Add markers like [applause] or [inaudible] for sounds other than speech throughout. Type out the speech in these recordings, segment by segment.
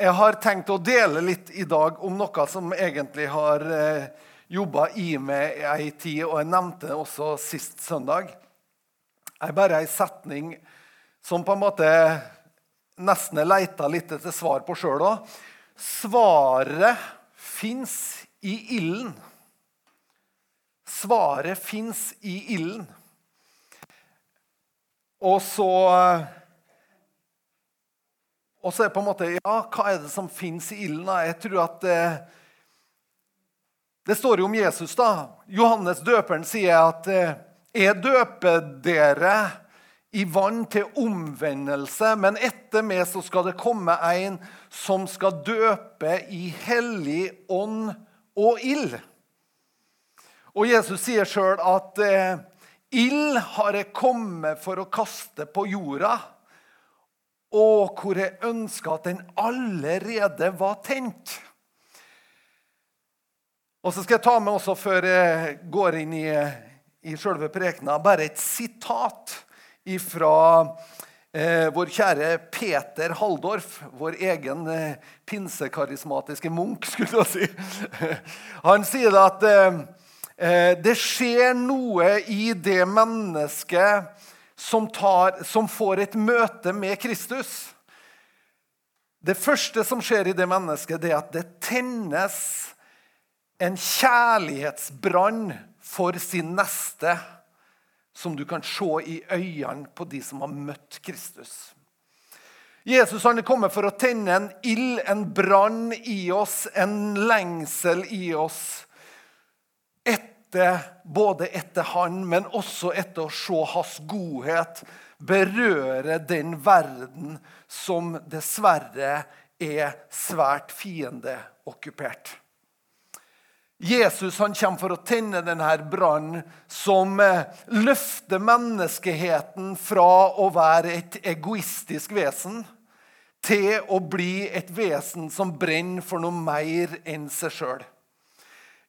Jeg har tenkt å dele litt i dag om noe som egentlig har eh, jobba i meg ei tid, og jeg nevnte det også sist søndag. Det er bare ei setning som på en måte nesten jeg leita litt etter svar på sjøl òg. Svaret fins i ilden. Svaret fins i ilden. Og så og så er det på en måte Ja, hva er det som fins i ilden? Jeg tror at det, det står jo om Jesus. da. Johannes døperen sier at eh, jeg døper dere i vann til omvendelse, men etter meg så skal det komme en som skal døpe i hellig ånd og ild. Og Jesus sier sjøl at eh, ild har jeg kommet for å kaste på jorda og hvor jeg ønska at den allerede var tent. Og så skal jeg ta med også, før jeg går inn i, i selve prekena, bare et sitat fra eh, vår kjære Peter Halldorf, vår egen eh, pinsekarismatiske munk, skulle jeg si. [laughs] Han sier at eh, eh, det skjer noe i det mennesket som, tar, som får et møte med Kristus. Det første som skjer i det mennesket, det er at det tennes en kjærlighetsbrann for sin neste som du kan se i øynene på de som har møtt Kristus. Jesus han er kommet for å tenne en ild, en brann i oss, en lengsel i oss. Et etter, både etter han, men også etter å se hans godhet berøre den verden som dessverre er svært fiendeokkupert. Jesus han kommer for å tenne denne brannen som eh, løfter menneskeheten fra å være et egoistisk vesen til å bli et vesen som brenner for noe mer enn seg sjøl.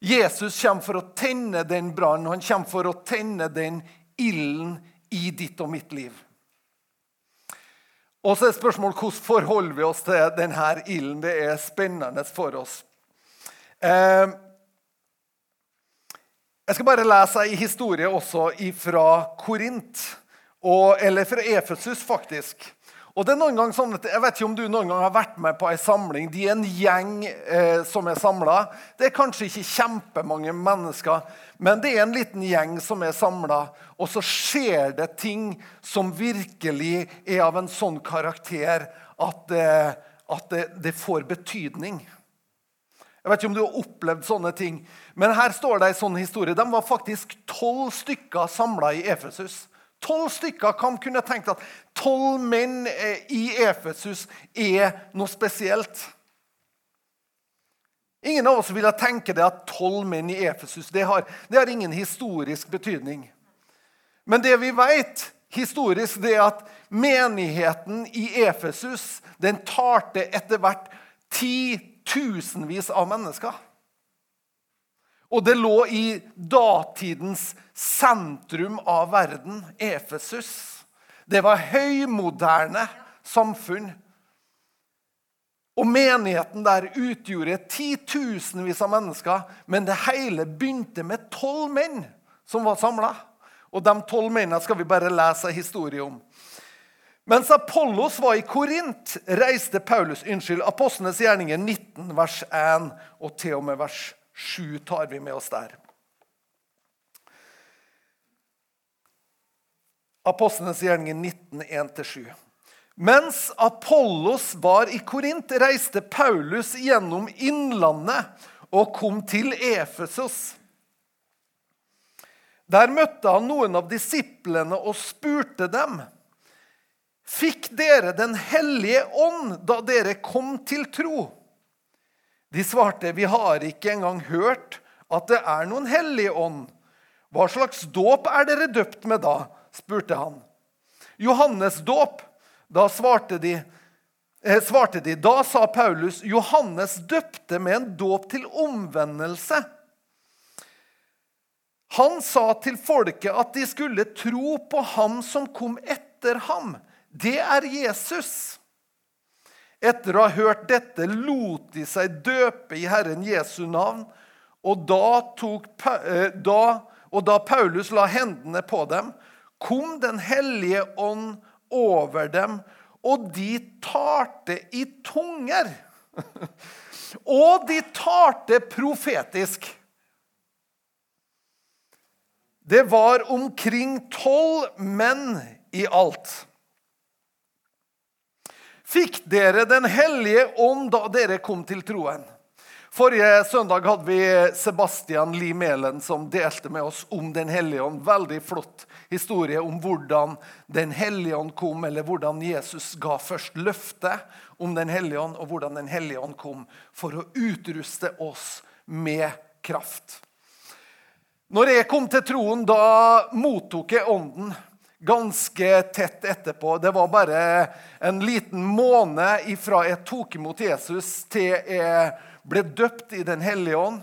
Jesus kommer for å tenne den brannen, han kommer for å tenne den ilden i ditt og mitt liv. Og så er spørsmålet hvordan forholder vi oss til denne ilden. Det er spennende for oss. Eh, jeg skal bare lese en historie også fra Korint, eller fra Efesus, faktisk. Og det er noen gang sånn at, Jeg vet ikke om du noen gang har vært med på en samling. De er en gjeng eh, som er samla. Det er kanskje ikke kjempemange mennesker, men det er en liten gjeng som er samla. Og så skjer det ting som virkelig er av en sånn karakter at, eh, at det, det, får betydning. Jeg vet ikke om du har opplevd sånne ting, men her står det en sånn historie. De var faktisk tolv stykker samla i Efesus. Tolv stykker kan kunne tenkt at tolv menn eh, i Efesus er noe spesielt. Ingen av oss ville tenke det at tolv menn i Efesus det har, det har ingen historisk betydning. Men det vi vet historisk, det er at menigheten i Efesus den tarte etter hvert titusenvis av mennesker. Og det lå i datidens sentrum av verden, Efesus. Det var høymoderne samfunn. Og menigheten der utgjorde titusenvis av mennesker. Men det hele begynte med tolv menn som var samla. Og de tolv mennene skal vi bare lese historie om. Mens Apollos var i Korint, reiste Paulus unnskyld, Apostlenes gjerninger 19, vers 1 og til og med vers 1. Sju tar vi med oss der. Apostlenes gjerninger 19, 1-7. Mens Apollos var i Korint, reiste Paulus gjennom innlandet og kom til Efesos. Der møtte han noen av disiplene og spurte dem. Fikk dere Den hellige ånd da dere kom til tro? De svarte, 'Vi har ikke engang hørt at det er noen hellig ånd.' 'Hva slags dåp er dere døpt med da?' spurte han. 'Johannes dåp.' Da svarte de, eh, svarte de. Da sa Paulus, 'Johannes døpte med en dåp til omvendelse.' Han sa til folket at de skulle tro på ham som kom etter ham. Det er Jesus. Etter å ha hørt dette lot de seg døpe i Herren Jesu navn. Og da, tok, eh, da, og da Paulus la hendene på dem, kom Den hellige ånd over dem, og de talte i tunger. [laughs] og de talte profetisk. Det var omkring tolv menn i alt. Fikk dere Den hellige ånd da dere kom til troen? Forrige søndag hadde vi Sebastian Lie Melen som delte med oss om Den hellige ånd. Veldig flott historie om hvordan Den hellige ånd kom, eller hvordan Jesus ga først løftet om Den hellige ånd, og hvordan Den hellige ånd kom for å utruste oss med kraft. Når jeg kom til troen, da mottok jeg Ånden ganske tett etterpå. Det var bare en liten måned ifra jeg tok imot Jesus til jeg ble døpt i Den hellige ånd.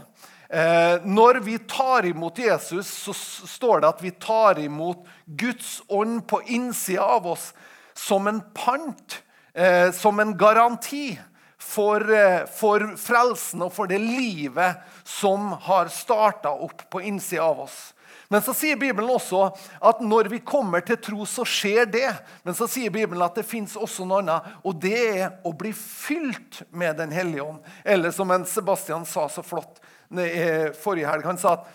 Eh, når vi tar imot Jesus, så står det at vi tar imot Guds ånd på innsida av oss som en pant, eh, som en garanti for, eh, for frelsen og for det livet som har starta opp på innsida av oss. Men så sier Bibelen også at når vi kommer til tro, så skjer det. Men så sier Bibelen at det fins også noe annet, og det er å bli fylt med Den hellige ånd. Eller som en Sebastian sa så flott forrige helg, han sa at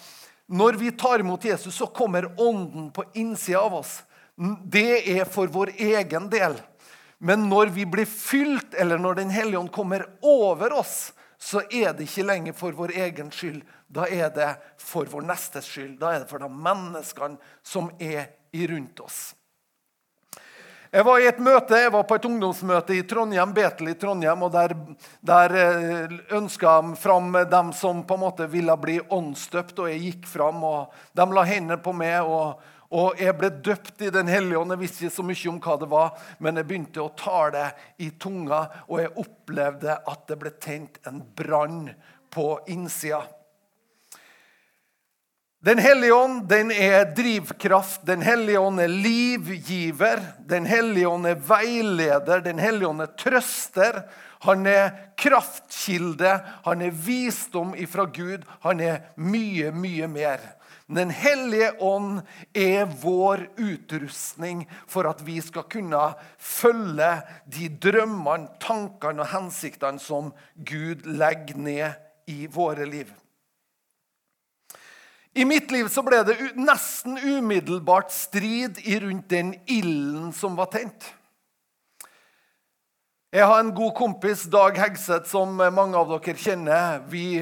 når vi tar imot Jesus, så kommer Ånden på innsida av oss. Det er for vår egen del. Men når vi blir fylt, eller når Den hellige ånd kommer over oss, så er det ikke lenger for vår egen skyld. Da er det for vår nestes skyld. Da er det for de menneskene som er rundt oss. Jeg var i et møte, jeg var på et ungdomsmøte i Trondheim, Betel i Trondheim. og Der, der eh, ønska de fram dem som på en måte ville bli åndsdøpt. og Jeg gikk fram, og de la hendene på meg. og og jeg ble døpt i Den hellige ånd. Jeg visste ikke så mye om hva det var, men jeg begynte å tale i tunga, og jeg opplevde at det ble tent en brann på innsida. Den hellige ånd den er drivkraft, Den hellige ånd er livgiver, Den hellige ånd er veileder, Den hellige ånd er trøster. Han er kraftkilde, han er visdom ifra Gud. Han er mye, mye mer. Den hellige ånd er vår utrustning for at vi skal kunne følge de drømmene, tankene og hensiktene som Gud legger ned i våre liv. I mitt liv så ble det nesten umiddelbart strid rundt den ilden som var tent. Jeg har en god kompis, Dag Hegseth, som mange av dere kjenner. Vi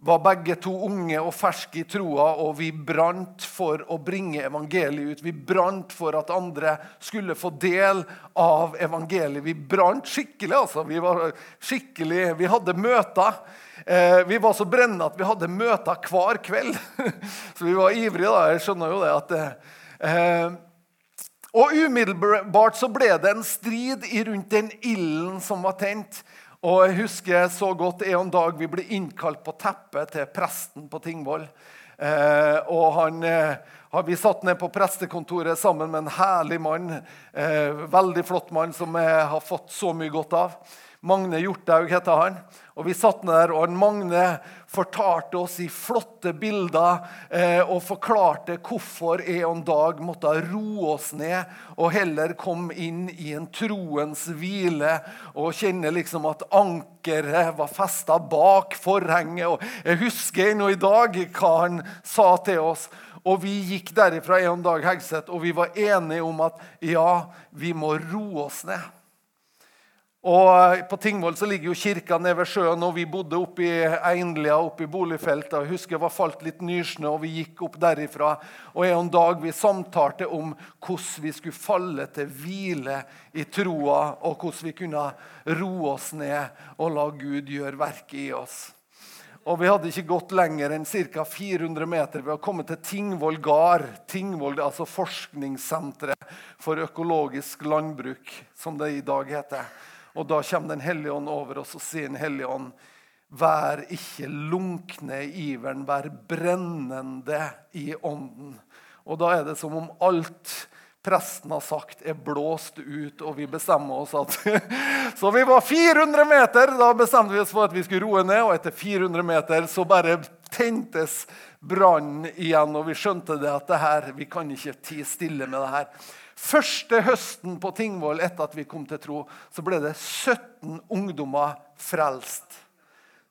var begge to unge og ferske i troa, og vi brant for å bringe evangeliet ut. Vi brant for at andre skulle få del av evangeliet. Vi brant skikkelig, altså. Vi var skikkelig, vi hadde møter. Eh, vi var så brennende at vi hadde møter hver kveld. [laughs] så vi var ivrige, da. Jeg skjønner jo det at eh, Og umiddelbart så ble det en strid rundt den ilden som var tent. Og Jeg husker så godt en dag vi ble innkalt på teppet til presten på Tingvoll. Eh, og han, eh, Vi satt ned på prestekontoret sammen med en herlig mann. Eh, veldig flott mann som jeg har fått så mye godt av. Magne Hjorthaug heter han. Og Vi satt ned og Magne fortalte oss i flotte bilder eh, og forklarte hvorfor jeg dag måtte roe oss ned og heller komme inn i en troens hvile og kjenne liksom at ankeret var festa bak forhenget. Og jeg husker ennå i dag hva han sa til oss. Og vi gikk derifra en dag Hegseth, og vi var enige om at ja, vi må roe oss ned. Og På Tingvoll så ligger jo kirka nede ved sjøen, og vi bodde oppe i Einlia, oppe i boligfeltet. Jeg husker det var falt litt nysnø, og vi gikk opp derifra. Og En dag vi samtalte om hvordan vi skulle falle til hvile i troa, og hvordan vi kunne roe oss ned og la Gud gjøre verket i oss. Og Vi hadde ikke gått lenger enn ca. 400 meter ved å komme til Tingvoll gard. Tingvoll, altså Forskningssenteret for økologisk landbruk, som det i dag heter. Og da kommer Den hellige ånd over oss og sier Den hellige ånd Vær ikke lunkne i iveren, vær brennende i ånden. Og da er det som om alt presten har sagt, er blåst ut, og vi bestemmer oss at [laughs] Så vi var 400 meter. Da bestemte vi oss for at vi skulle roe ned, og etter 400 meter så bare tentes brannen igjen, og vi skjønte det at det her, vi kan ikke tie stille med det her. Første høsten på Tingvoll etter at vi kom til tro, så ble det 17 ungdommer frelst.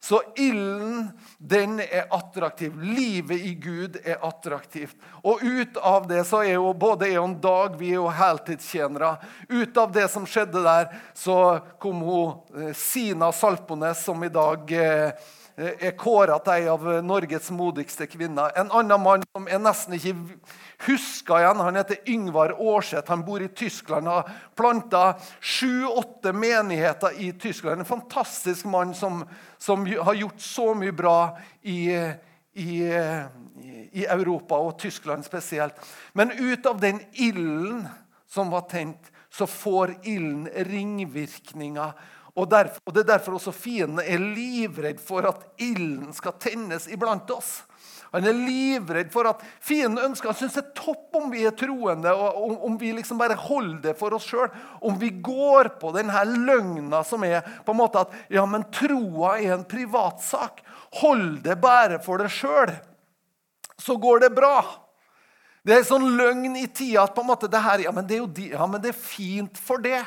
Så ilden, den er attraktiv. Livet i Gud er attraktivt. Og ut av det så er jo både jeg og Dag vi er jo heltidstjenere. Ut av det som skjedde der, så kom hun eh, Sina Salpones, som i dag eh, er kåra til ei av Norges modigste kvinner. En annen mann som jeg nesten ikke husker igjen, han heter Yngvar Aarseth. Han bor i Tyskland. Har planta sju-åtte menigheter i Tyskland. En fantastisk mann som, som har gjort så mye bra i, i, i, Europa og Tyskland spesielt. Men ut av den ilden som var tent, så får ilden ringvirkninger. Og, derfor, og Det er derfor også fienden er livredd for at ilden skal tennes iblant oss. Han er livredd for at fienden ønsker Han syns det er topp om vi er troende, og om, om vi liksom bare holder det for oss sjøl. Om vi går på denne løgna som er på en måte at ja, men troa er en privatsak. Hold det bare for deg sjøl, så går det bra. Det er en sånn løgn i tida at på en måte det her, ja, men det er jo ja, men det er fint for det.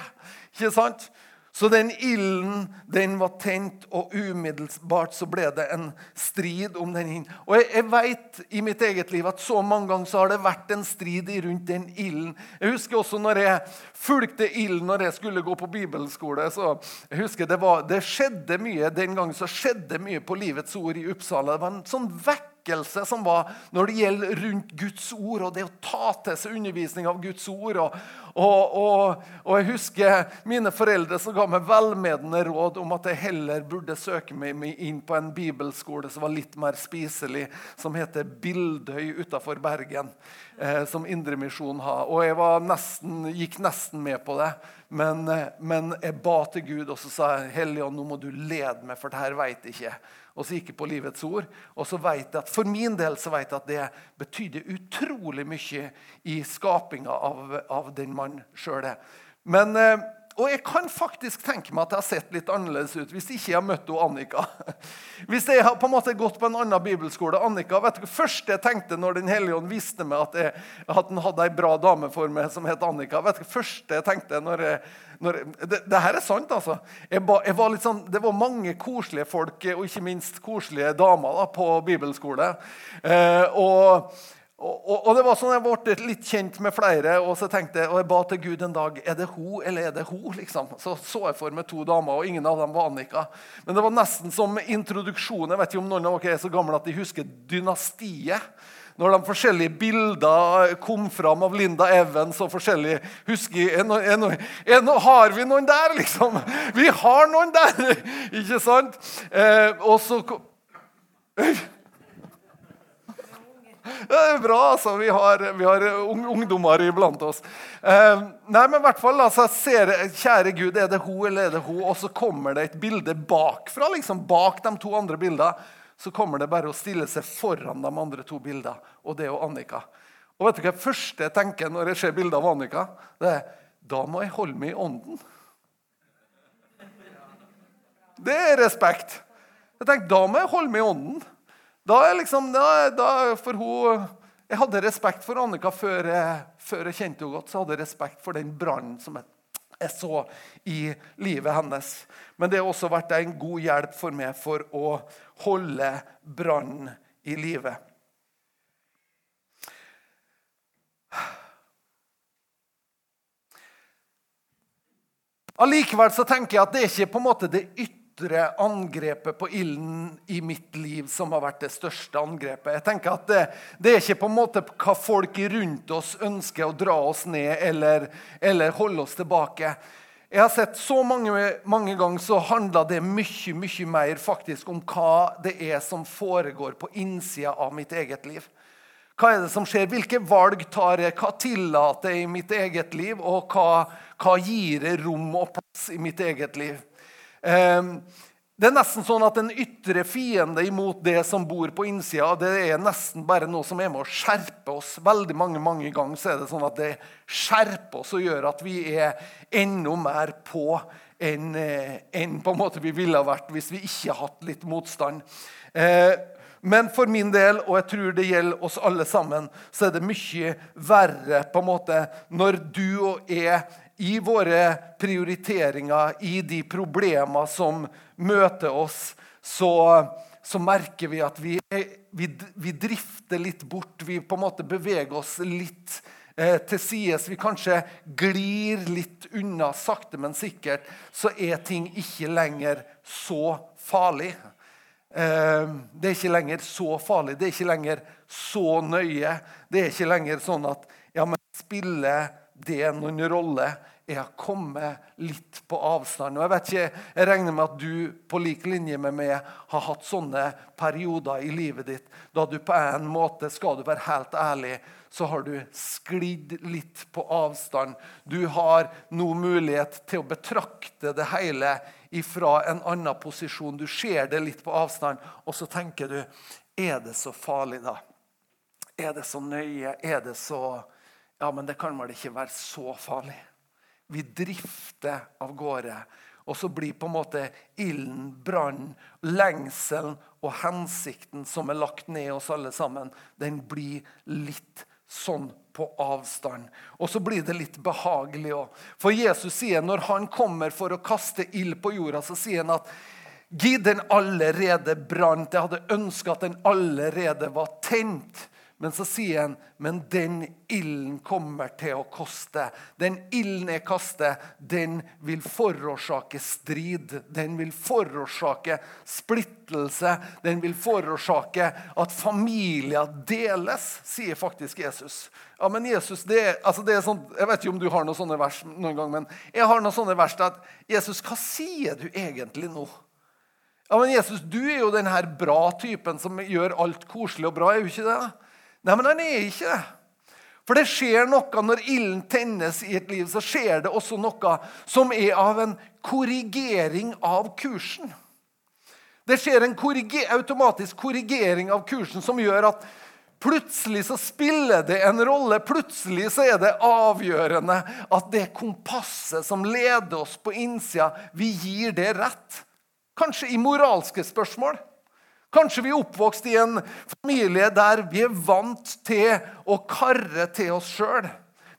Ikke sant? Så den ilden den var tent, og umiddelbart så ble det en strid om den ilden. Og jeg, jeg vet i mitt eget liv at så mange ganger så har det vært en strid rundt den ilden. Jeg husker også når jeg fulgte ilden når jeg skulle gå på bibelskole. så jeg husker Det, var, det skjedde mye den gangen så skjedde mye på Livets Ord i Uppsala. Det var en sånn vekk vekkelse som var når det gjelder rundt Guds ord og det å ta til seg undervisning av Guds ord. Og, og, og, og jeg husker mine foreldre som ga meg velmedende råd om at jeg heller burde søke meg inn på en bibelskole som var litt mer spiselig, som heter Bildøy utafor Bergen. Eh, som Indremisjonen har. Og jeg nesten, gikk nesten med på det. Men, eh, men jeg ba til Gud, og så sa jeg Hellige nå må du lede meg, for det her veit jeg ikke. Og så gikk jeg på Livets ord. Og så vet jeg at for min del så vet jeg at det betydde utrolig mye i skapinga av, av den man sjøl. Men eh, og jeg kan faktisk tenke meg at jeg har sett litt annerledes ut hvis ikke jeg har møtt Annika. [laughs] Hvis jeg har på en måte gått på en annen bibelskole Annika, vet du, første jeg tenkte når Den hellige ånd visste meg at, jeg, at den hadde ei bra dame for meg som het Annika vet du, første jeg tenkte når jeg, når, det, det, her er sant, altså. Jeg ba, jeg var sånn, det var mange koselige folk, og ikke minst koselige damer, da, på bibelskole. Eh, og og, og, det var sånn Jeg ble litt kjent med flere, og så tenkte jeg, og jeg ba til Gud en dag er det hun eller er det hun. liksom? Så så jeg for meg to damer, og ingen av dem var Annika. Men det var nesten som introduksjon. Jeg vet ikke om noen av dere er så gamle at de husker Dynastiet. Når de forskjellige bilder kom fram av Linda Evans og forskjellige husker, er no, er no, er no, Har vi noen der, liksom? Vi har noen der! [laughs] Ikke sant? Eh, og så det er bra, altså. Vi har, vi har ungdommer iblant oss. Eh, nei, men i hvert fall, altså, ser, Kjære Gud, er det hun eller er det hun? Og så kommer det et bilde bakfra, liksom, bak de to andre bildene. Så kommer det bare å stille seg foran de andre to bildene, og det er jo Annika. Og vet du hva det første jeg tenker når jeg ser bilde av Annika? Det er da må jeg holde meg i ånden. Det er respekt. Jeg tenker, Da må jeg holde meg i ånden. Da liksom, da, da for hun, Jeg hadde respekt for Annika før jeg, før jeg kjente henne godt. Så hadde jeg respekt for den brannen som jeg, jeg, så i livet hennes. Men det har også vært en god hjelp for meg for å holde brannen i livet. Allikevel så tenker jeg at det er ikke på en måte det ytre ytre angrepet på ilden i mitt liv som har vært det største angrepet. Jeg tenker at det, det er ikke på en måte hva folk rundt oss ønsker å dra oss ned eller, eller holde oss tilbake. Jeg har sett så mange, mange ganger så handler det mye mye mer faktisk om hva det er som foregår på innsida av mitt eget liv. Hva er det som skjer? Hvilke valg tar jeg? Hva tillater jeg i mitt eget liv? Og hva, hva gir jeg rom og plass i mitt eget liv? Ehm, Det er nesten sånn at en ytre fiende imot det som bor på innsida, det er nesten bare noe som er med å skjerpe oss. Veldig mange mange ganger så er det sånn at det skjerper oss og gjør at vi er enda mer på enn, en på en måte vi ville ha vært hvis vi ikke hatt litt motstand. Eh, men for min del, og jeg tror det gjelder oss alle sammen, så er det mye verre på en måte når du og jeg i våre prioriteringer, i de problemer som møter oss, så, så merker vi at vi, vi, vi, drifter litt bort. Vi på en måte beveger oss litt eh, til sides. Vi kanskje glir litt unna, sakte, men sikkert. Så er ting ikke lenger så farlig. Eh, det er ikke lenger så farlig, det er ikke lenger så nøye. Det er ikke lenger sånn at ja, men spiller det noen rolle? Jeg har kommet litt på avstand. Og Jeg vet ikke, jeg regner med at du på lik linje med meg har hatt sånne perioder i livet ditt da du på en måte, skal du være helt ærlig, så har du sklidd litt på avstand. Du har nå mulighet til å betrakte det hele fra en annen posisjon. Du ser det litt på avstand, og så tenker du Er det så farlig, da? Er det så nøye? Er det så Ja, men det kan vel ikke være så farlig? Vi drifter av gårde. Og så blir på en måte ilden, brannen, lengselen og hensikten som er lagt ned i oss alle sammen, den blir litt sånn på avstand. Og så blir det litt behagelig òg. For Jesus sier når han kommer for å kaste ild på jorda, så sier han at Gid den allerede brant. Jeg hadde ønska at den allerede var tent. Men så sier han men den ilden kommer til å koste. Den ilden jeg kaster, den vil forårsake strid. Den vil forårsake splittelse. Den vil forårsake at familier deles, sier faktisk Jesus. Ja, men Jesus, det, altså det er sånn, Jeg vet ikke om du har noen sånne vers noen gang, men jeg har noen sånne vers at Jesus, hva sier du egentlig nå? Ja, men Jesus, Du er jo den her bra typen som gjør alt koselig og bra. er jo ikke det? Nei, men han er ikke det. For det skjer noe når ilden tennes i et liv. Så skjer det også noe som er av en korrigering av kursen. Det skjer en korriger automatisk korrigering av kursen som gjør at plutselig så spiller det en rolle. Plutselig så er det avgjørende at det kompasset som leder oss på innsida, vi gir det rett. Kanskje i moralske spørsmål. Kanskje vi er oppvokst i en familie der vi er vant til å karre til oss sjøl.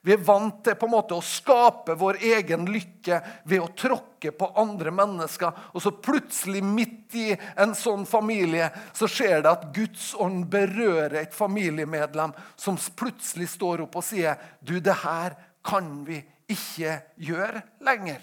Vi er vant til på en måte å skape vår egen lykke ved å tråkke på andre mennesker. Og så plutselig, midt i en sånn familie, så skjer det at Guds ånd berører et familiemedlem som plutselig står opp og sier du, det her kan vi ikke gjøre lenger.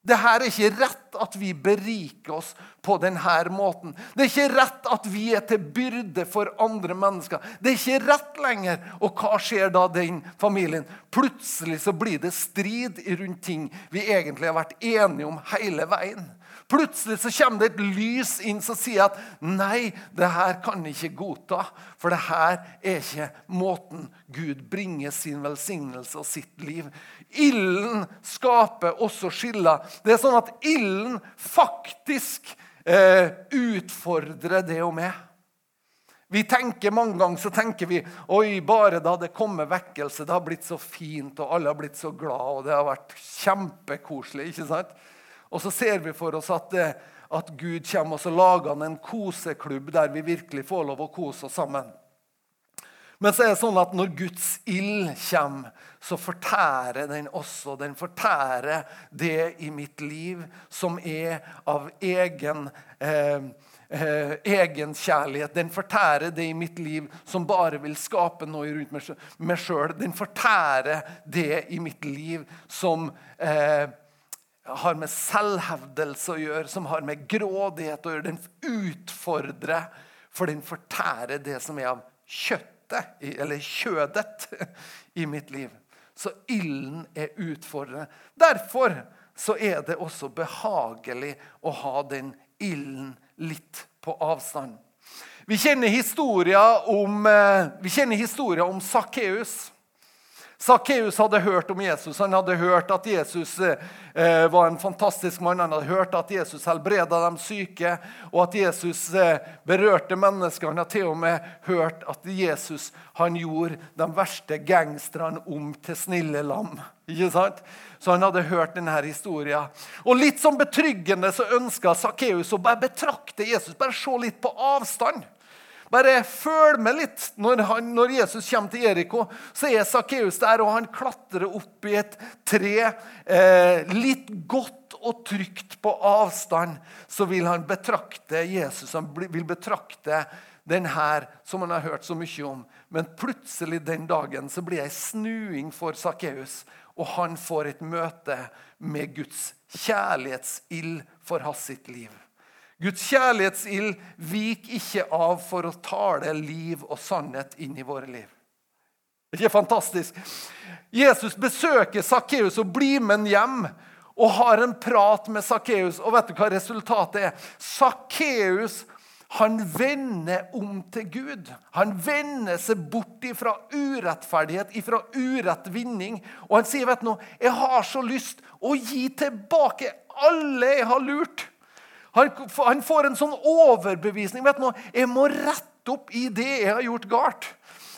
Det her er ikke rett at vi beriker oss på denne måten. Det er ikke rett at vi er til byrde for andre mennesker. Det er ikke rett lenger. Og hva skjer da den familien? Plutselig så blir det strid rundt ting vi egentlig har vært enige om hele veien. Plutselig så kommer det et lys inn som sier at nei, det her kan ikke godta. For det her er ikke måten Gud bringer sin velsignelse og sitt liv. Ilden skaper også skiller. Det er sånn at ilden faktisk eh, utfordrer det og meg. Vi tenker Mange ganger så tenker vi oi, bare da det kommer vekkelse, det har blitt så fint, og alle har blitt så glad, og det har vært kjempekoselig. ikke sant? Og så ser vi for oss at, eh, at Gud kommer og så lager en koseklubb der vi virkelig får lov å kose oss sammen. Men så er det sånn at når Guds ild kommer, så fortærer den også. Den fortærer det i mitt liv som er av egen eh, eh, egenkjærlighet. Den fortærer det i mitt liv som bare vil skape noe rundt meg sjøl. Den fortærer det i mitt liv som eh, har med selvhevdelse å gjøre, som har med grådighet å gjøre. Den utfordrer, for den fortærer det som er av kjøttet, eller kjødet, [laughs] i mitt liv. Så ilden er utfordrende. Derfor så er det også behagelig å ha den ilden litt på avstand. Vi kjenner historien om, eh, om Sakkeus. Sakkeus hadde hørt om Jesus. Han hadde hørt at Jesus eh, var en fantastisk mann. Han hadde hørt at Jesus helbreda de syke, og at Jesus eh, berørte mennesker. Han hadde til og med hørt at Jesus gjorde de verste gangsterne om til snille lam. Ikke sant? Så han hadde hørt denne historien. Og litt som betryggende så ønska Sakkeus å bare betrakte Jesus, bare se litt på avstand. Bare følg med litt. Når, han, når Jesus kommer til Jeriko, så er Sakkeus der, og han klatrer opp i et tre. Eh, litt godt og trygt på avstand så vil han betrakte Jesus. Han vil betrakte den her som han har hørt så mye om. Men plutselig den dagen så blir det ei snuing for Sakkeus, og han får et møte med Guds kjærlighetsild for hans sitt liv. Guds kjærlighetsild vik ikke av for å tale liv og sannhet inn i våre liv. Det er ikke fantastisk? Jesus besøker Sakkeus og blir med ham hjem og har en prat med Sakkeus. Og vet du hva resultatet er? Sakkeus han vender om til Gud. Han vender seg bort fra urettferdighet, fra urett vinning. Og han sier, vet du noe, jeg har så lyst å gi tilbake alle jeg har lurt. Han, får en sånn overbevisning. vet du noe, Jeg må rette opp i det jeg har gjort galt.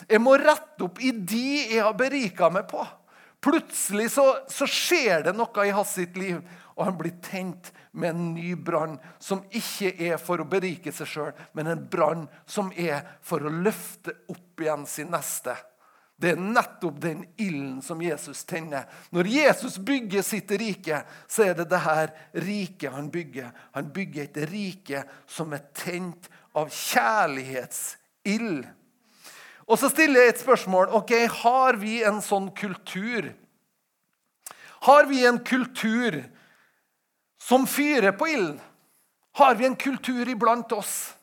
Jeg må rette opp i de jeg har berika meg på. Plutselig så, så skjer det noe i hans sitt liv, og han blir tent med en ny brann som ikke er for å berike seg sjøl, men en brann som er for å løfte opp igjen sin neste. Det er nettopp den ilden som Jesus tenner. Når Jesus bygger sitt rike, så er det det her riket han bygger. Han bygger et rike som er tent av kjærlighetsild. Og så stiller jeg et spørsmål. ok, Har vi en sånn kultur? Har vi en kultur som fyrer på ilden? Har vi en kultur iblant oss?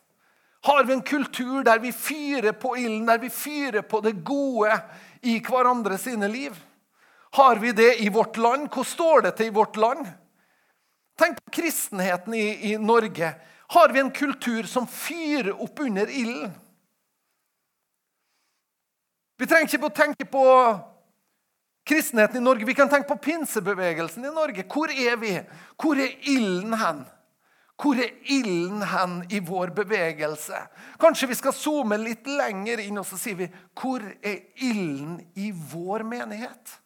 Har vi en kultur der vi fyrer på ilden, der vi fyrer på det gode i hverandre sine liv? Har vi det i vårt land? Hvordan står det til i vårt land? Tenk på kristenheten i, i Norge. Har vi en kultur som fyrer opp under ilden? Vi trenger ikke å tenke på kristenheten i Norge. Vi kan tenke på pinsebevegelsen i Norge. Hvor er vi? Hvor er ilden hen? Hvor er ilden hen i vår bevegelse? Kanskje vi skal zoome litt lenger inn og så sier vi, hvor er ilden i vår menighet?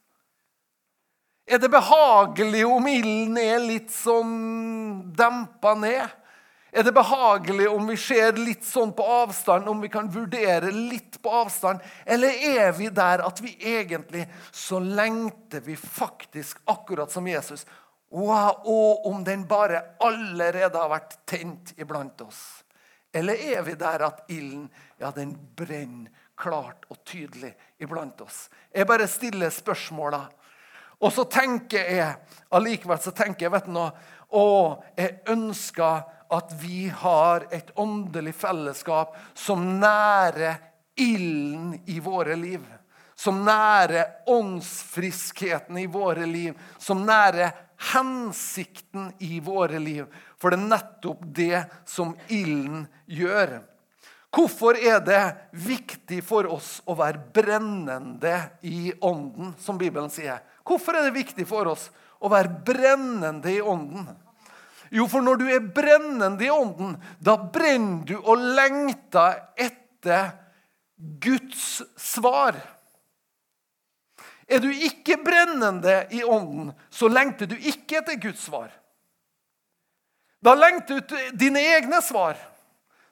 Er det behagelig om ilden er litt sånn dempa ned? Er det behagelig om vi ser litt sånn på avstand, om vi kan vurdere litt på avstand? Eller er vi der at vi egentlig så lengter vi faktisk akkurat som Jesus og om den bare allerede har vært tent iblant oss. Eller er vi der at ilden ja, brenner klart og tydelig iblant oss? Jeg bare stiller spørsmåla. Og så tenker jeg allikevel så tenker jeg, vet du noe, å, jeg ønsker at vi har et åndelig fellesskap som nærer ilden i våre liv. Som nærer åndsfriskheten i våre liv. Som nærer hensikten i våre liv. For det er nettopp det som ilden gjør. Hvorfor er det viktig for oss å være brennende i ånden, som Bibelen sier? Hvorfor er det viktig for oss å være brennende i ånden? Jo, for når du er brennende i ånden, da brenner du og lengter etter Guds svar. Er du ikke brennende i ånden, så lengter du ikke etter Guds svar. Da lengter du etter dine egne svar.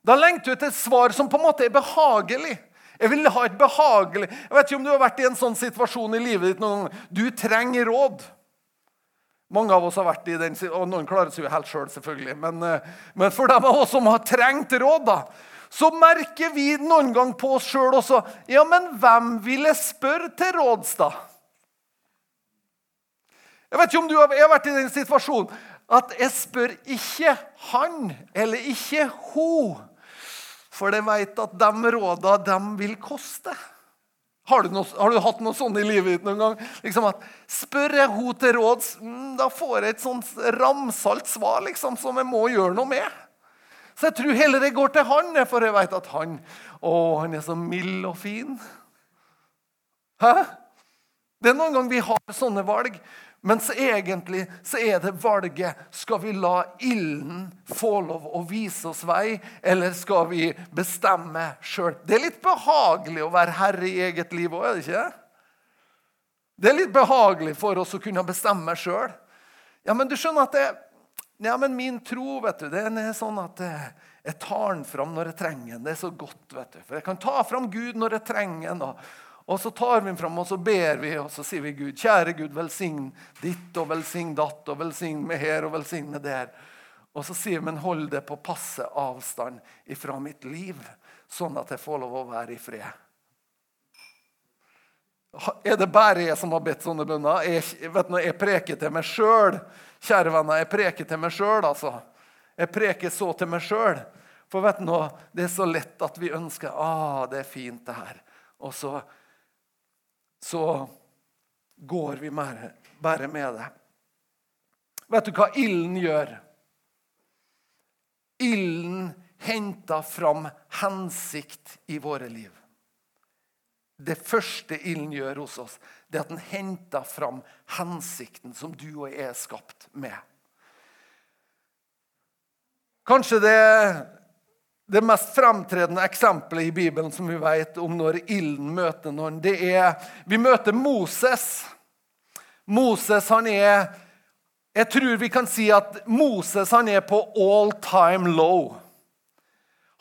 Da lengter du etter et svar som på en måte er behagelig. Jeg vil ha et behagelig Jeg vet ikke om du har vært i en sånn situasjon i livet ditt noen gang. Du trenger råd. Mange av oss har vært i den, og noen klarer seg jo helt sjøl, selv, selvfølgelig. Men, eh, men, for dem av oss som har trengt råd, da, så merker vi noen gang på oss sjøl også Ja, men hvem vil jeg spørre til råds, da? Jeg vet ikke om du har, vært i den situasjonen at jeg spør ikke han eller ikke hun. For jeg vet at de råda de vil koste. Har du, noe, har du, hatt noe sånt i livet ditt noen gang? Liksom at Spør jeg henne til råds, mm, da får jeg et sånt ramsalt svar liksom, som jeg må gjøre noe med. Så jeg tror heller jeg går til han, for jeg vet at han å, han er så mild og fin. Hæ? Det er noen ganger vi har sånne valg, mens egentlig så er det valget skal vi la ilden få lov å vise oss vei, eller skal vi bestemme sjøl? Det er litt behagelig å være herre i eget liv òg, er det ikke? Det er litt behagelig for oss å kunne bestemme sjøl. Ja, men du skjønner at det, ja, men min tro vet du, den er sånn at jeg tar den fram når jeg trenger den. Det er så godt. vet du. For jeg kan ta fram Gud når jeg trenger den. Og så tar vi den fram og så ber vi og så sier vi Gud, kjære Gud, velsign ditt og velsign datt og velsign med her og velsign med der. Og så sier vi, men hold det på passe avstand ifra mitt liv, sånn at jeg får lov å være i fred. Er det bare jeg som har bedt sånne bønner? Jeg, vet du, jeg preker til meg sjøl. Kjære venner, jeg preker til meg sjøl, altså. Jeg preker så til meg sjøl. For vet du det er så lett at vi ønsker ah, det er fint, det her. Og så, så går vi bare med det. Vet du hva ilden gjør? Ilden henter fram hensikt i våre liv. Det første ilden gjør hos oss, det er at den henter fram hensikten som du og jeg er skapt med. Kanskje det, det mest fremtredende eksempelet i Bibelen som vi vet om når ilden møter noen, det er Vi møter Moses. Moses han er Jeg tror vi kan si at Moses han er på all time low.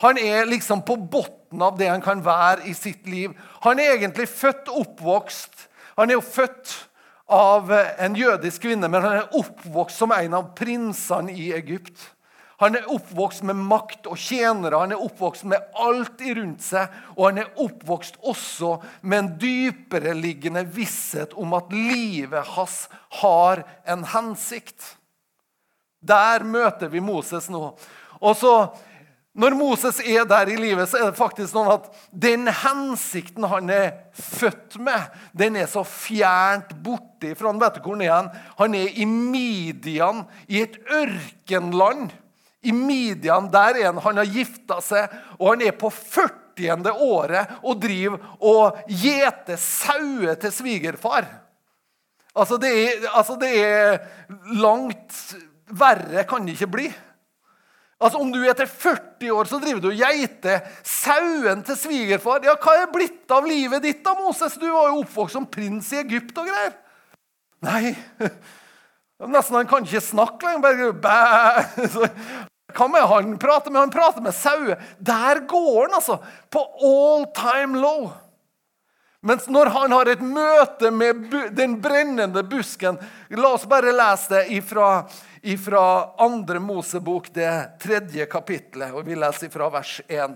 Han er liksom på bunnen av det han kan være i sitt liv. Han er egentlig født oppvokst. Han er jo født av en jødisk kvinne, men han er oppvokst som en av prinsene i Egypt. Han er oppvokst med makt og tjenere, han er oppvokst med alt rundt seg. Og han er oppvokst også med en dypereliggende visshet om at livet hans har en hensikt. Der møter vi Moses nå. Og så, Når Moses er der i livet, så er det faktisk sånn at den hensikten han er født med, den er så fjernt borte fra han vet du hvor han er. Han er i Midian, i et ørkenland. I Midian der er han, han har gifta seg, og han er på 40. året og driver og gjeter sauer til svigerfar. Altså det, er, altså det er langt verre kan det ikke bli. Altså Om du er til 40 år, så driver du og geiter sauen til svigerfar. Ja, Hva er blitt av livet ditt, da, Moses? Du var jo oppvokst som prins i Egypt og greier. Nei, [laughs] Nesten Han kan ikke snakke lenger. bare [laughs] hva med han prater med? Han prater med sauer. Der går han, altså. På all time low. Mens når han har et møte med den brennende busken La oss bare lese det ifra, ifra andre Mosebok, det tredje kapitlet. Og vi leser ifra vers 1.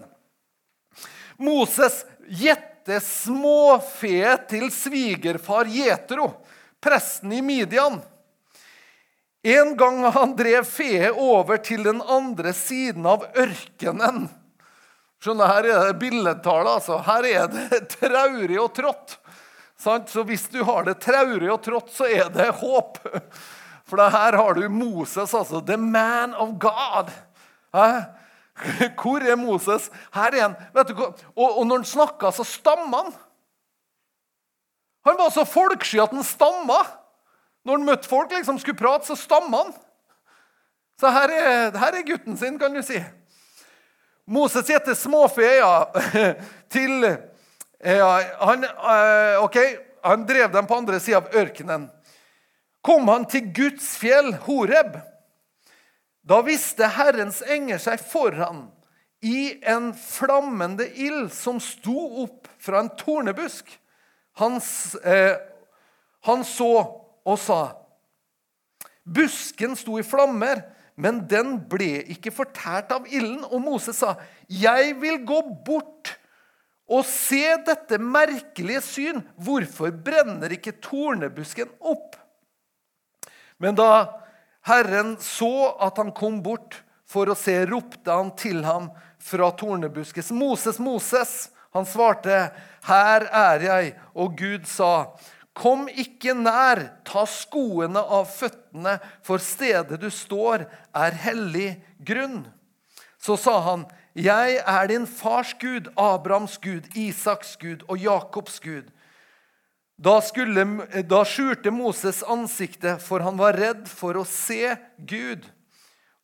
Moses gjette småfe til svigerfar Jetro, presten i Midian. En gang han drev fe over til den andre siden av ørkenen. Skjønner, Her er det billedtale. altså. Her er det traurig og trått. Så hvis du har det traurig og trått, så er det håp. For her har du Moses, altså. The man of God. Hvor er Moses? Her er han. Og når han snakka, så stamma han. Han var så folksky at han stamma. Når han møtte folk, liksom skulle prate, så stamma han. Så her er, her er, gutten sin, kan du si. Moses gjetter småfe ja, [laughs] til ja, han, eh, ok, han drev dem på andre sida av ørkenen. Kom han til Guds fjell, Horeb. Da visste Herrens enger seg foran i en flammende ild som sto opp fra en tornebusk. Hans, eh, han så og sa Busken sto i flammer, men den ble ikke fortært av ilden. Og Moses sa, 'Jeg vil gå bort og se dette merkelige syn.' 'Hvorfor brenner ikke tornebusken opp?' Men da Herren så at han kom bort for å se, ropte han til ham fra tornebuskes. 'Moses, Moses!' Han svarte, 'Her er jeg.' Og Gud sa, Kom ikke nær, ta skoene av føttene, for stedet du står, er hellig grunn. Så sa han, Jeg er din fars Gud, Abrahams Gud, Isaks Gud og Jakobs Gud. Da, skulle, da skjulte Moses ansiktet, for han var redd for å se Gud.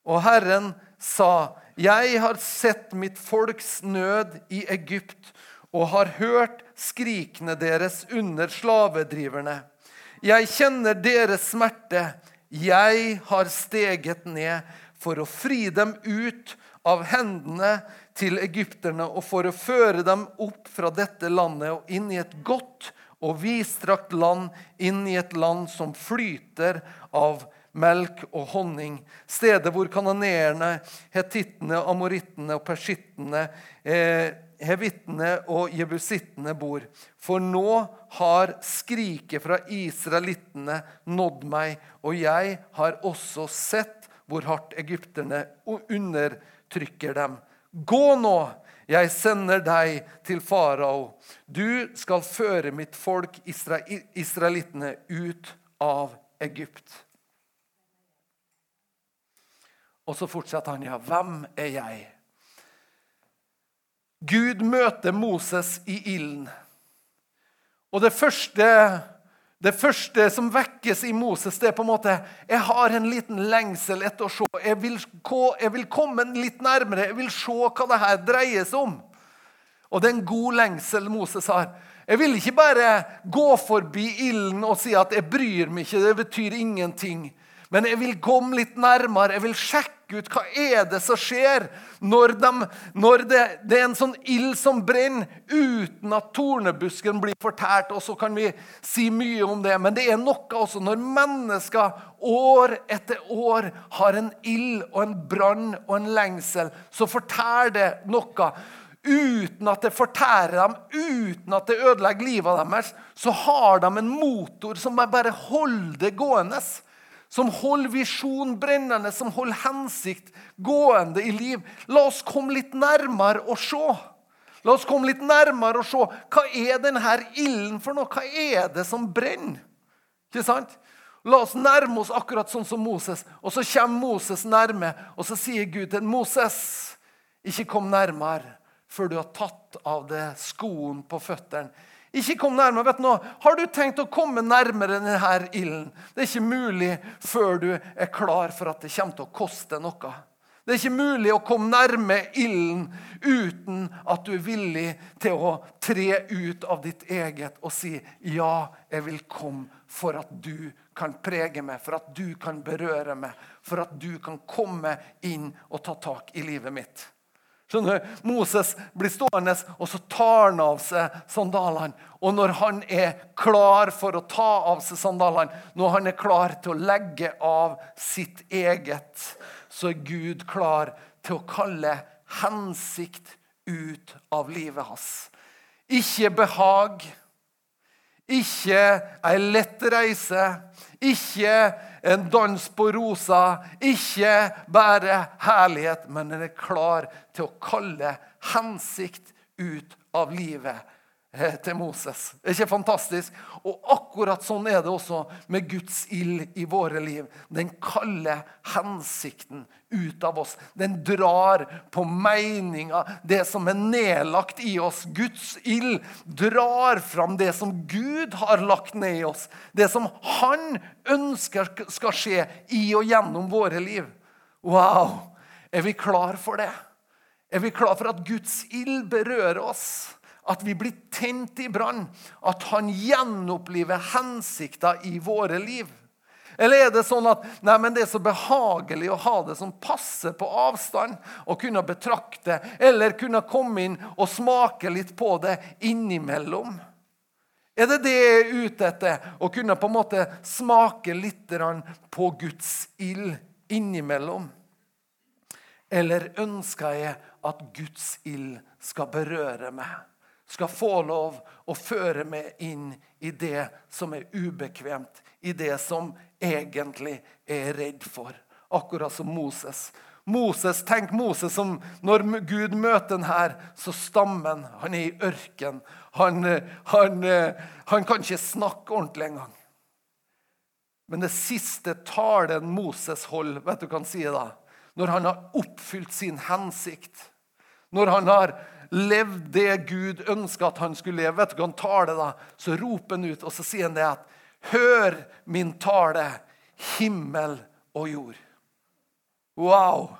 Og Herren sa, 'Jeg har sett mitt folks nød i Egypt' 'og har hørt skrikene deres under slavedriverne.' 'Jeg kjenner deres smerte. Jeg har steget ned for å fri dem ut av hendene til egypterne og for å føre dem opp fra dette landet og inn i et godt og vidstrakt land, inn i et land som flyter av melk og honning. Stedet hvor kanoneerne, hetittene, amorittene og persittene, eh, hevittene og jebusittene bor. For nå har skriket fra israelittene nådd meg, og jeg har også sett hvor hardt egypterne undertrykker dem. Gå nå, jeg sender deg til farao. Du skal føre mitt folk, israelittene, ut av Egypt. Og så fortsetter han, ja, hvem er jeg? Gud møter Moses i ilden. Og det første det første som vekkes i Moses, det er på en måte Jeg har en liten lengsel etter å se. Jeg vil, jeg vil komme litt nærmere. Jeg vil se hva det her dreier seg om. Og det er en god lengsel Moses har. Jeg vil ikke bare gå forbi ilden og si at 'jeg bryr meg ikke', det betyr ingenting. Men jeg vil komme litt nærmere. Jeg vil sjekke ut hva er det som skjer når, de, når det, det, er en sånn ild som brenner uten at tornebusken blir fortært. Og så kan vi si mye om det, men det er noe også når mennesker år etter år har en ild og en brann og en lengsel, så fortærer det noe uten at det fortærer dem, uten at det ødelegger livet deres, så har de en motor som bare holder det gående som holder visjon brennende, som holder hensikt gående i liv. La oss komme litt nærmere og se. La oss komme litt nærmere og se. Hva er denne ilden for noe? Hva er det som brenner? Ikke sant? La oss nærme oss akkurat sånn som Moses. Og så kommer Moses nærme, og så sier Gud til Moses, ikke kom nærmere før du har tatt av deg skoen på føttene. Ikke kom nærmere. vet du nå, Har du tenkt å komme nærmere denne ilden? Det er ikke mulig før du er klar for at det kommer til å koste noe. Det er ikke mulig å komme nærme ilden uten at du er villig til å tre ut av ditt eget og si ja, jeg vil komme for at du kan prege meg, for at du kan berøre meg, for at du kan komme inn og ta tak i livet mitt. Skjønner du? Moses blir stående, og så tar han av seg sandalene. Og når han er klar for å ta av seg sandalene, når han er klar til å legge av sitt eget, så er Gud klar til å kalle hensikt ut av livet hans. Ikke behag, ikke ei lett reise, ikke en dans på rosa. Ikke bare herlighet, men den er klar til å kalle hensikt ut av livet til Moses. Det er ikke fantastisk? Og akkurat sånn er det også med Guds ild i våre liv. Den kaller hensikten ut av oss. Den drar på meninga, det som er nedlagt i oss. Guds ild drar fram det som Gud har lagt ned i oss. Det som Han ønsker skal skje i og gjennom våre liv. Wow! Er vi klar for det? Er vi klar for at Guds ild berører oss? At vi blir tent i brann. At han gjenoppliver hensikta i våre liv. Eller er det sånn at nei, det er så behagelig å ha det som passer på avstand? Å kunne betrakte eller kunne komme inn og smake litt på det innimellom? Er det det jeg er ute etter? Å kunne på en måte smake litt på Guds ild innimellom? Eller ønsker jeg at Guds ild skal berøre meg? Skal få lov å føre meg inn i det som er ubekvemt, i det som egentlig er redd for. Akkurat som Moses. Moses, Tenk Moses som når Gud møter den her, så stammer han. Han er i ørken. Han, han, han kan ikke snakke ordentlig engang. Men det siste talen Moses holder, vet du hva han sier da? Når han har oppfylt sin hensikt. Når han har levd det Gud ønska at han skulle leve. Vet du hva han taler da? Så roper han ut, og så sier han det at Hør min tale, himmel og jord. Wow!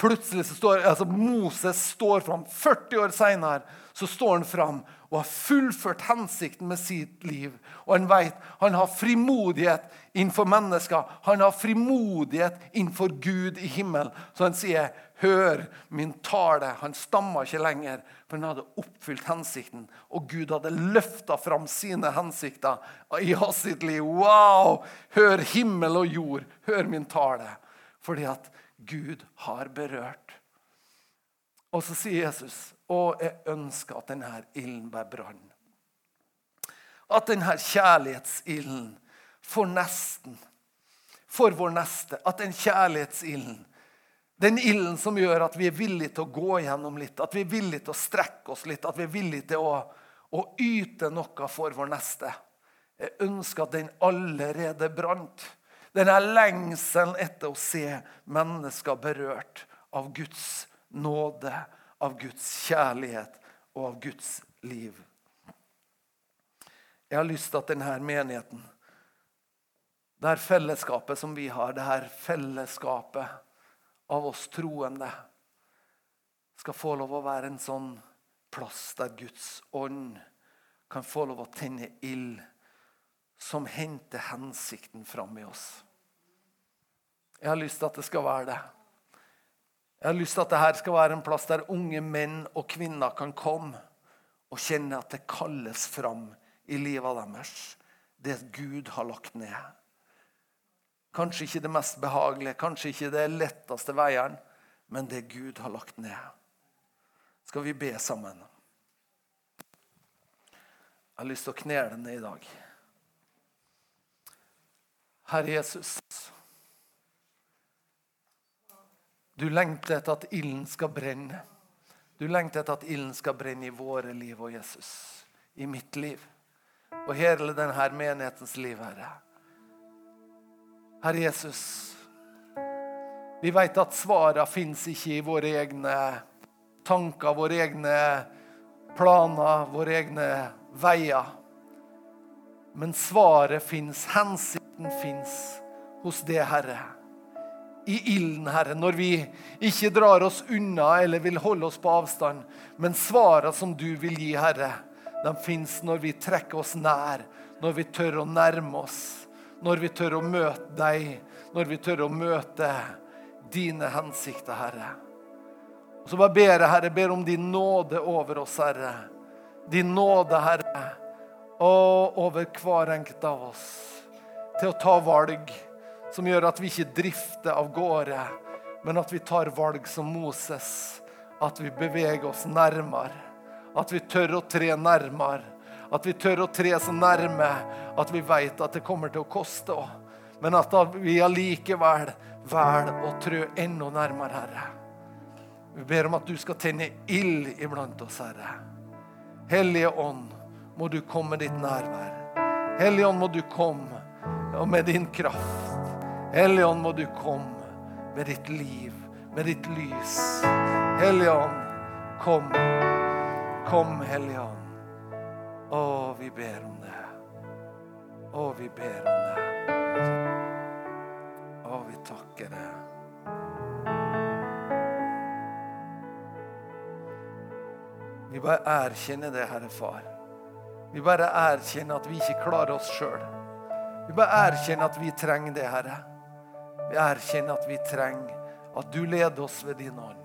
Plutselig så står altså Moses står fram. 40 år seinere står han fram og har fullført hensikten med sitt liv. Og han vet han har frimodighet innenfor mennesker. Han har frimodighet innenfor Gud i himmelen. Så han sier, 'Hør min tale'. Han stamma ikke lenger, for han hadde oppfylt hensikten. Og Gud hadde løfta fram sine hensikter i hans sitt liv. Wow! Hør himmel og jord. Hør min tale. Fordi at Gud har berørt. Og så sier Jesus, og jeg ønsker at denne ilden bare brann. At denne kjærlighetsilden for nesten, for vår neste, at den kjærlighetsilden den ilden som gjør at vi er villige til å gå gjennom litt, at vi er villige til å strekke oss litt, at vi er villige til å, å yte noe for vår neste. Jeg ønsker at den allerede brant. Denne lengselen etter å se mennesker berørt av Guds nåde, av Guds kjærlighet og av Guds liv. Jeg har lyst til at denne menigheten, det her fellesskapet som vi har, det her fellesskapet av oss troende, skal få lov å være en sånn plass der Guds ånd kan få lov å tenne ild som henter hensikten fram i oss. Jeg har lyst til at det skal være det. Jeg har lyst til at dette skal være en plass der unge menn og kvinner kan komme og kjenne at det kalles fram i livet deres, det Gud har lagt ned. Kanskje ikke det mest behagelige, kanskje ikke det letteste veien, men det Gud har lagt ned. Skal vi be sammen? Jeg har lyst til å knele ned i dag. Herre Jesus. Du lengter etter at ilden skal brenne. Du lengter etter at ilden skal brenne i våre liv og Jesus. I mitt liv. Og hele denne menighetens liv, Herre. Herre Jesus, vi vet at svarene fins ikke i våre egne tanker, våre egne planer, våre egne veier. Men svaret fins, hensikten fins hos det, Herre. I ilden, Herre, når vi ikke drar oss unna eller vil holde oss på avstand. Men svarene som du vil gi, Herre, de fins når vi trekker oss nær, når vi tør å nærme oss, når vi tør å møte deg, når vi tør å møte dine hensikter, Herre. Og Så bare ber jeg, Herre, ber om din nåde over oss, Herre. Din nåde, Herre og over hver enkelt av oss til å ta valg som gjør at vi ikke drifter av gårde, men at vi tar valg som Moses. At vi beveger oss nærmere. At vi tør å tre nærmere. At vi tør å tre så nærme at vi vet at det kommer til å koste. Men at vi allikevel velger å trø enda nærmere, Herre. Vi ber om at du skal tenne ild iblant oss, Herre. Hellige Ånd må du komme med ditt nærvær. Hellige Ånd, må du komme og med din kraft. Hellige Ånd, må du komme med ditt liv, med ditt lys. Hellige Ånd, kom. Kom, Hellige Ånd. Vi ber om det. Å, vi ber om det. Å, vi takker det. Vi bare erkjenner det, Herre Far. Vi bare erkjenner at vi ikke klarer oss sjøl. Vi bare erkjenner at vi trenger det, Herre. Vi erkjenner at vi trenger at du leder oss ved din ånd.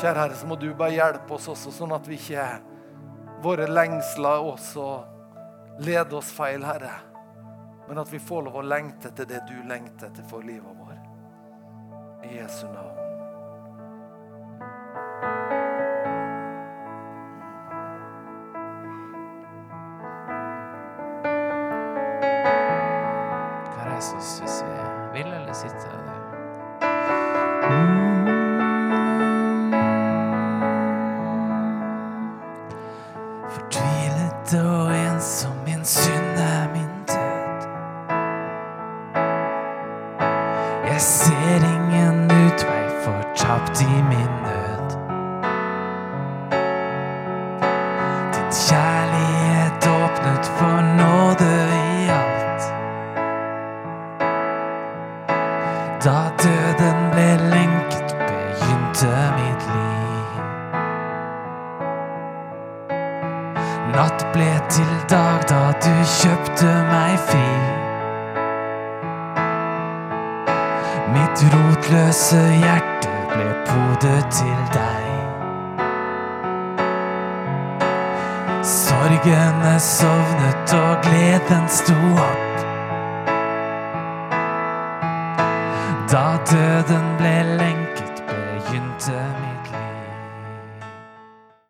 Kjære Herre, så må du bare hjelpe oss også, sånn at vi ikke våre lengsler også leder oss feil, Herre. Men at vi får lov å lengte etter det du lengter etter for livet vårt. I Jesu navn. Hva er det ingen utvei vi vil, eller nød.